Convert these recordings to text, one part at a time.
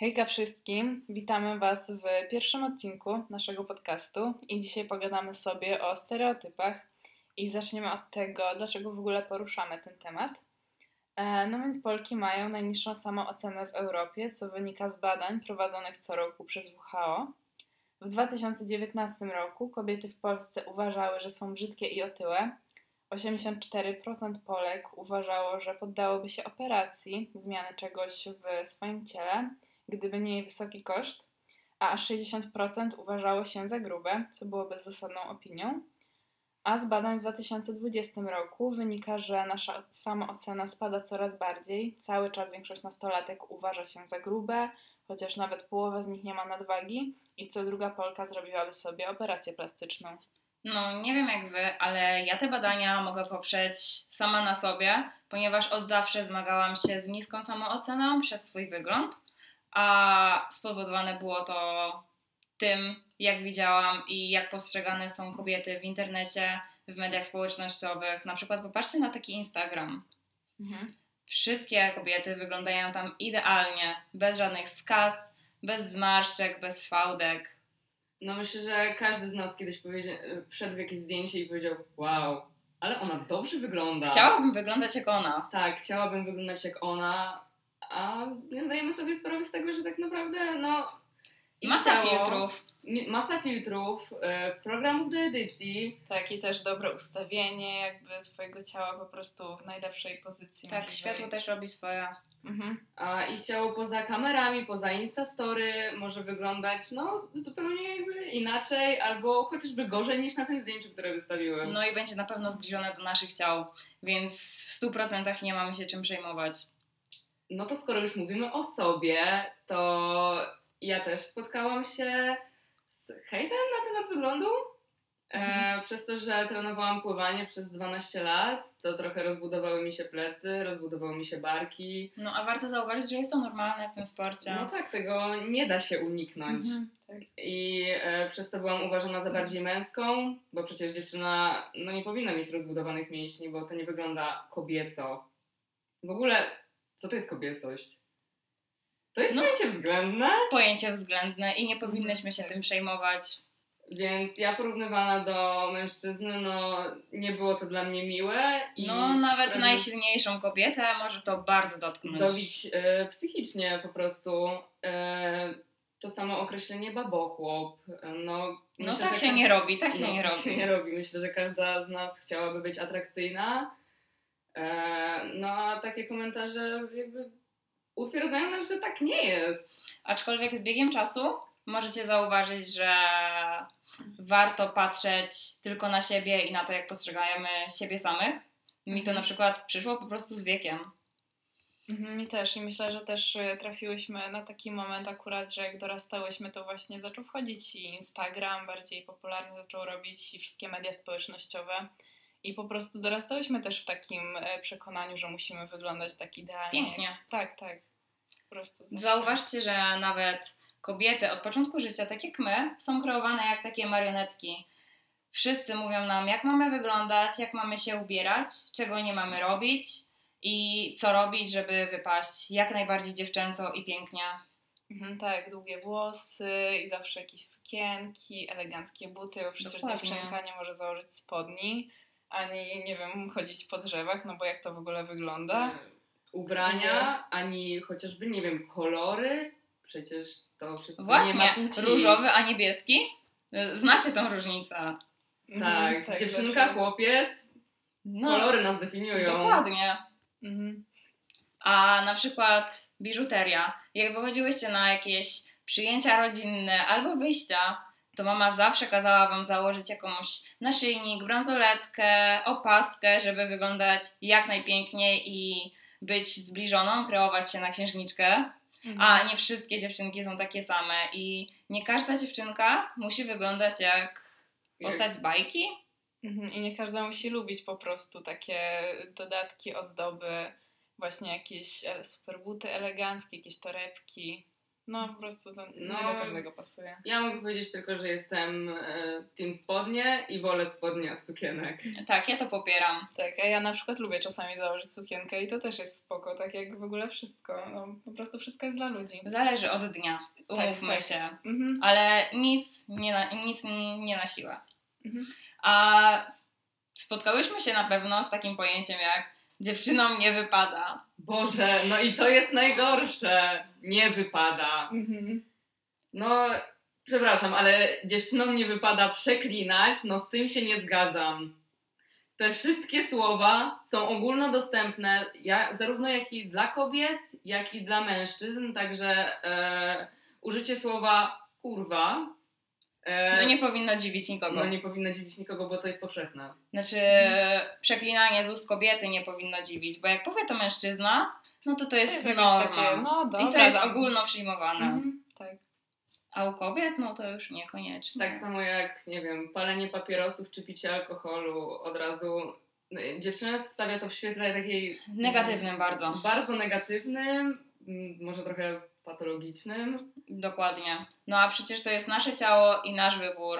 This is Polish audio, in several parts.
Hejka wszystkim, witamy Was w pierwszym odcinku naszego podcastu i dzisiaj pogadamy sobie o stereotypach i zaczniemy od tego, dlaczego w ogóle poruszamy ten temat. E, no więc Polki mają najniższą samoocenę w Europie, co wynika z badań prowadzonych co roku przez WHO. W 2019 roku kobiety w Polsce uważały, że są brzydkie i otyłe. 84% Polek uważało, że poddałoby się operacji zmiany czegoś w swoim ciele, gdyby nie jej wysoki koszt, a aż 60% uważało się za grube, co było bezzasadną opinią. A z badań w 2020 roku wynika, że nasza samoocena spada coraz bardziej. Cały czas większość nastolatek uważa się za grube, chociaż nawet połowa z nich nie ma nadwagi i co druga Polka zrobiłaby sobie operację plastyczną. No, nie wiem jak wy, ale ja te badania mogę poprzeć sama na sobie, ponieważ od zawsze zmagałam się z niską samooceną przez swój wygląd, a spowodowane było to tym, jak widziałam i jak postrzegane są kobiety w internecie, w mediach społecznościowych. Na przykład popatrzcie na taki Instagram. Mhm. Wszystkie kobiety wyglądają tam idealnie, bez żadnych skaz, bez zmarszczek, bez fałdek. No myślę, że każdy z nas kiedyś wszedł w jakieś zdjęcie i powiedział wow, ale ona dobrze wygląda. Chciałabym wyglądać jak ona. Tak, chciałabym wyglądać jak ona, a nie zdajemy sobie sprawy z tego, że tak naprawdę no... i Masa ciało- filtrów. Masa filtrów, e, programów do edycji. Tak, i też dobre ustawienie jakby swojego ciała po prostu w najlepszej pozycji. Tak, możliwej. światło też robi swoje. Mhm. A ich ciało poza kamerami, poza Instastory może wyglądać no zupełnie jakby inaczej albo chociażby gorzej niż na tym zdjęciu, które wystawiłem. No i będzie na pewno zbliżone do naszych ciał, więc w 100% nie mamy się czym przejmować. No to skoro już mówimy o sobie, to ja też spotkałam się z hejtem na temat wyglądu. E, przez to, że trenowałam pływanie przez 12 lat, to trochę rozbudowały mi się plecy, rozbudowały mi się barki. No a warto zauważyć, że jest to normalne w tym sporcie. No tak, tego nie da się uniknąć. Mhm. Tak. I e, przez to byłam uważana za bardziej męską, bo przecież dziewczyna no, nie powinna mieć rozbudowanych mięśni, bo to nie wygląda kobieco. W ogóle, co to jest kobiecość? To jest No. pojęcie względne, Pojęcie względne i nie powinnyśmy się Tak. tym przejmować. więc ja porównywana do mężczyzny, no nie było to dla mnie miłe. I No nawet wtedy najsilniejszą kobietę może to bardzo dotknąć. Dobić e, psychicznie po prostu. E, to samo określenie babochłop. E, No, No myślę, tak że się ka- nie robi, tak się no, nie tak robi. się nie robi. Myślę, że każda z nas chciałaby być atrakcyjna. E, no a takie komentarze jakby utwierdzają nas, że tak nie jest. Aczkolwiek z biegiem czasu możecie zauważyć, że warto patrzeć tylko na siebie i na to, jak postrzegamy siebie samych. Mi to Mhm. na przykład przyszło po prostu z wiekiem. Mhm, Mi też i myślę, że też y, trafiłyśmy na taki moment akurat, że jak dorastałyśmy, to właśnie zaczął wchodzić i Instagram, bardziej popularnie zaczął robić i wszystkie media społecznościowe. I po prostu dorastałyśmy też w takim e, przekonaniu, że musimy wyglądać tak idealnie. Pięknie. Jak, tak, tak. Po prostu. zawsze. Zauważcie, że nawet kobiety od początku życia, tak jak my, są kreowane jak takie marionetki. Wszyscy mówią nam, jak mamy wyglądać, jak mamy się ubierać, czego nie mamy robić i co robić, żeby wypaść jak najbardziej dziewczęco i pięknie. Mhm, tak, długie włosy i zawsze jakieś sukienki, eleganckie buty, bo przecież Dokładnie. dziewczynka nie może założyć spodni, ani, nie wiem, chodzić po drzewach, no bo jak to w ogóle wygląda? E, Ubrania, ani chociażby, nie wiem, kolory. Przecież to wszystko nie ma Właśnie, płci. różowy, a niebieski? Znacie tą różnicę. Mhm, Tak, dziewczynka, zawsze. chłopiec, No, kolory nas definiują. dokładnie. Mhm. A na przykład biżuteria. Jak wychodziłyście na jakieś przyjęcia rodzinne albo wyjścia, to mama zawsze kazała wam założyć jakąś naszyjnik, bransoletkę, opaskę, żeby wyglądać jak najpiękniej i być zbliżoną, kreować się na księżniczkę. Mhm. A nie wszystkie dziewczynki są takie same i nie każda dziewczynka musi wyglądać jak postać z bajki. Mhm, I nie każda musi lubić po prostu takie dodatki, ozdoby, właśnie jakieś e, super buty eleganckie, jakieś torebki. No po prostu to nie No. do każdego pasuje. Ja mogę powiedzieć tylko, że jestem e, team spodnie i wolę spodnie od sukienek. Tak, ja to popieram. Tak, a ja na przykład lubię czasami założyć sukienkę i to też jest spoko, tak jak w ogóle wszystko. No, po prostu wszystko jest dla ludzi. Zależy od dnia, umówmy tak. się. Mhm. Ale nic nie na, nic nie na siłę. Mhm. A spotkałyśmy się na pewno z takim pojęciem jak dziewczynom nie wypada. Boże, no i to jest najgorsze. Nie wypada. Mhm. No, przepraszam, ale dziewczynom nie wypada przeklinać, no z tym się nie zgadzam. Te wszystkie słowa są ogólnodostępne, ja, zarówno jak i dla kobiet, jak i dla mężczyzn, także e, użycie słowa kurwa No nie powinno dziwić nikogo. no nie powinno dziwić nikogo, bo to jest powszechne. Znaczy, przeklinanie z ust kobiety nie powinno dziwić, bo jak powie to mężczyzna, no to to jest, jakieś norma. takie, no dobra. I to jest ogólno przyjmowane. Mhm. Tak. A u kobiet, no to już niekoniecznie. Tak samo jak, nie wiem, palenie papierosów czy picie alkoholu od razu. no, Dziewczyna stawia to w świetle takiej. Negatywnym bardzo. Bardzo negatywnym, może trochę patologicznym. Dokładnie. No a przecież to jest nasze ciało i nasz wybór.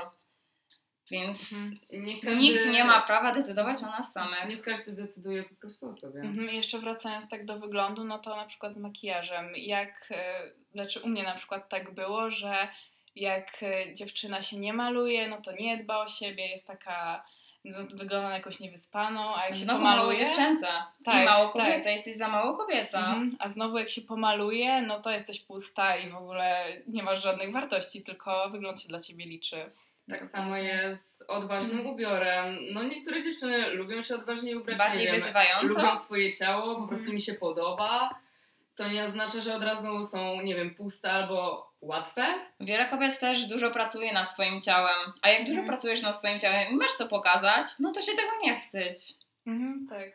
Więc Mhm. Nie każdy, nikt nie ma prawa decydować o nas samych. Nie każdy decyduje po prostu o sobie. Mhm. Jeszcze wracając tak do wyglądu, no to na przykład z makijażem. Jak, e, znaczy u mnie na przykład tak było, że jak e, dziewczyna się nie maluje, no to nie dba o siebie, jest taka, wygląda na jakąś niewyspaną, a jak się Znowu mało pomaluje... dziewczęce. Tak, I mało tak. kobieca. Jesteś za mało kobieca. Mhm. A znowu jak się pomaluje, no to jesteś pusta i w ogóle nie masz żadnych wartości, tylko wygląd się dla ciebie liczy. Tak samo jest z odważnym Mhm. ubiorem. No niektóre dziewczyny lubią się odważniej ubrać, Bardziej nie wiem, wyzywająco. lubią swoje ciało, po Mhm. prostu mi się podoba. Co nie oznacza, że od razu są, nie wiem, puste albo łatwe. Wiele kobiet też dużo pracuje nad swoim ciałem. A jak dużo Mhm. pracujesz nad swoim ciałem i masz co pokazać, no to się tego nie wstydź. Mhm, tak.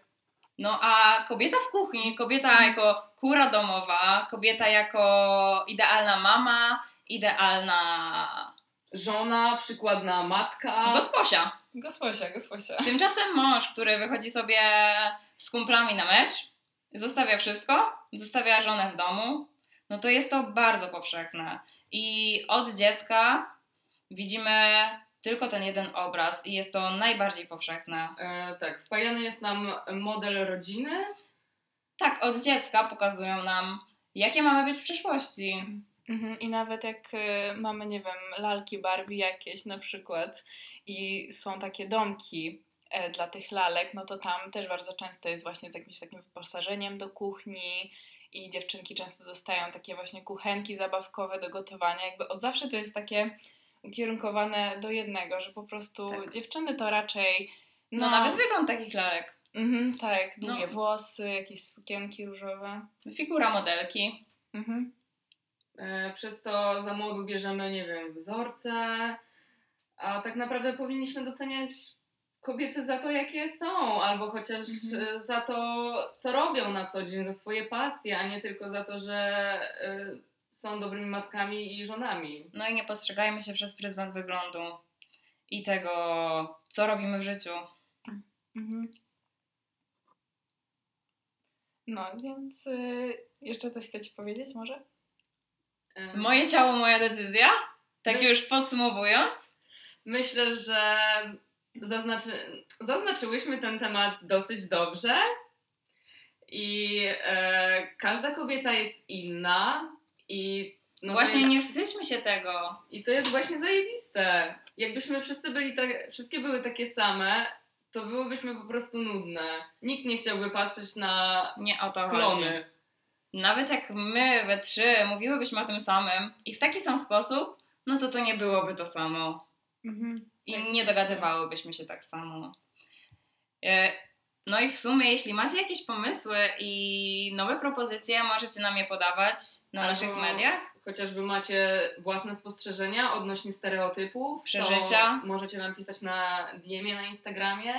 No a kobieta w kuchni, kobieta jako kura domowa, kobieta jako idealna mama, idealna Żona, przykładna matka. gosposia. Gosposia, gosposia. Tymczasem mąż, który wychodzi sobie z kumplami na mecz, zostawia wszystko, zostawia żonę w domu, no to jest to bardzo powszechne. I od dziecka widzimy tylko ten jeden obraz i jest to najbardziej powszechne. E, tak, wpajany jest nam model rodziny. Tak, od dziecka pokazują nam, jakie mamy być w przyszłości. Mhm. I nawet jak y, mamy, nie wiem, lalki Barbie jakieś na przykład i są takie domki dla tych lalek, no to tam też bardzo często jest właśnie z jakimś takim wyposażeniem do kuchni i dziewczynki często dostają takie właśnie kuchenki zabawkowe do gotowania. Jakby od zawsze to jest takie ukierunkowane do jednego, że po prostu Tak. dziewczyny to raczej No, nawet wygląd takich lalek. Mhm, tak, długie No. włosy, jakieś sukienki różowe. Figura modelki. Mhm. E, przez to za młodu bierzemy, nie wiem, wzorce. A tak naprawdę powinniśmy doceniać kobiety za to, jakie są, albo chociaż Mhm. e, za to, co robią na co dzień, za swoje pasje, a nie tylko za to, że e, są dobrymi matkami i żonami. No i nie postrzegajmy się przez pryzmat wyglądu i tego, co robimy w życiu. Mhm. No, więc y, jeszcze coś chcecie powiedzieć może? Moje ciało, moja decyzja? Tak My- już podsumowując. Myślę, że zaznaczy, zaznaczyłyśmy ten temat dosyć dobrze. I e, każda kobieta jest inna i no Właśnie jest, nie wstydźmy się tego. i to jest właśnie zajebiste. Jakbyśmy wszyscy byli tak, wszystkie były takie same, to byłybyśmy po prostu nudne. Nikt nie chciałby patrzeć na Nie o to chodzi. klony. Nawet jak my we trzy mówiłybyśmy o tym samym i w taki sam sposób, no to to nie byłoby to samo. Mhm. I Tak. nie dogadywałybyśmy się tak samo. E, No i w sumie, jeśli macie jakieś pomysły i nowe propozycje, możecie nam je podawać na Albo naszych mediach. Chociażby macie własne spostrzeżenia odnośnie stereotypów, Przeżycia. możecie nam pisać na DM-ie na Instagramie,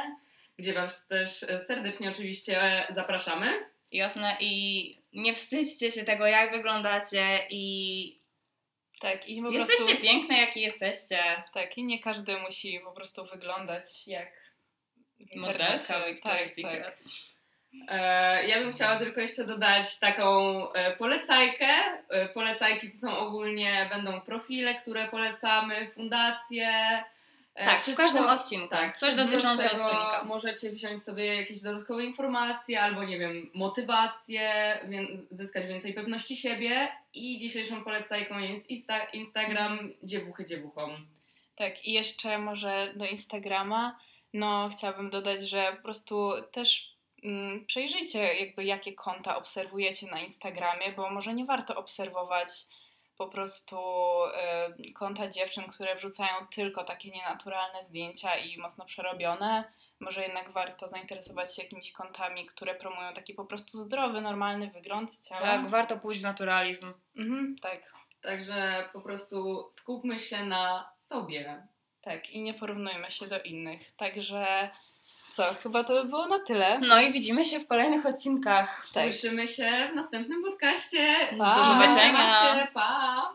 gdzie Was też serdecznie oczywiście zapraszamy. Jasne. I nie wstydźcie się tego, jak wyglądacie i Tak, i po jesteście prostu, piękne, jaki jesteście. tak, i nie każdy musi po prostu wyglądać jak Modelka. Victoria's Tak, Secret. E, ja bym chciała tylko jeszcze dodać taką e, polecajkę. E, polecajki to są ogólnie, będą profile, które polecamy, fundacje. E, Tak, w wszystko- każdym odcinku. Tak, Coś dotyczące odcinka. Możecie wziąć sobie jakieś dodatkowe informacje albo, nie wiem, motywację, zyskać więcej pewności siebie. I dzisiejszą polecajką jest Insta- Instagram dziewuchy dziewuchom. Tak, i jeszcze może do Instagrama, no chciałabym dodać, że po prostu też mm, przejrzyjcie jakby jakie konta obserwujecie na Instagramie, bo może nie warto obserwować po prostu y, konta dziewczyn, które wrzucają tylko takie nienaturalne zdjęcia i mocno przerobione. Może jednak warto zainteresować się jakimiś kontami, które promują taki po prostu zdrowy, normalny wygląd ciała. Tak, warto pójść w naturalizm. Mhm, tak, Także po prostu skupmy się na sobie. tak. I nie porównujmy się do innych. Także co, chyba to by było na tyle. No i widzimy się w kolejnych odcinkach. Tak. Słyszymy się w następnym podcaście. Pa. Do zobaczenia. Pa!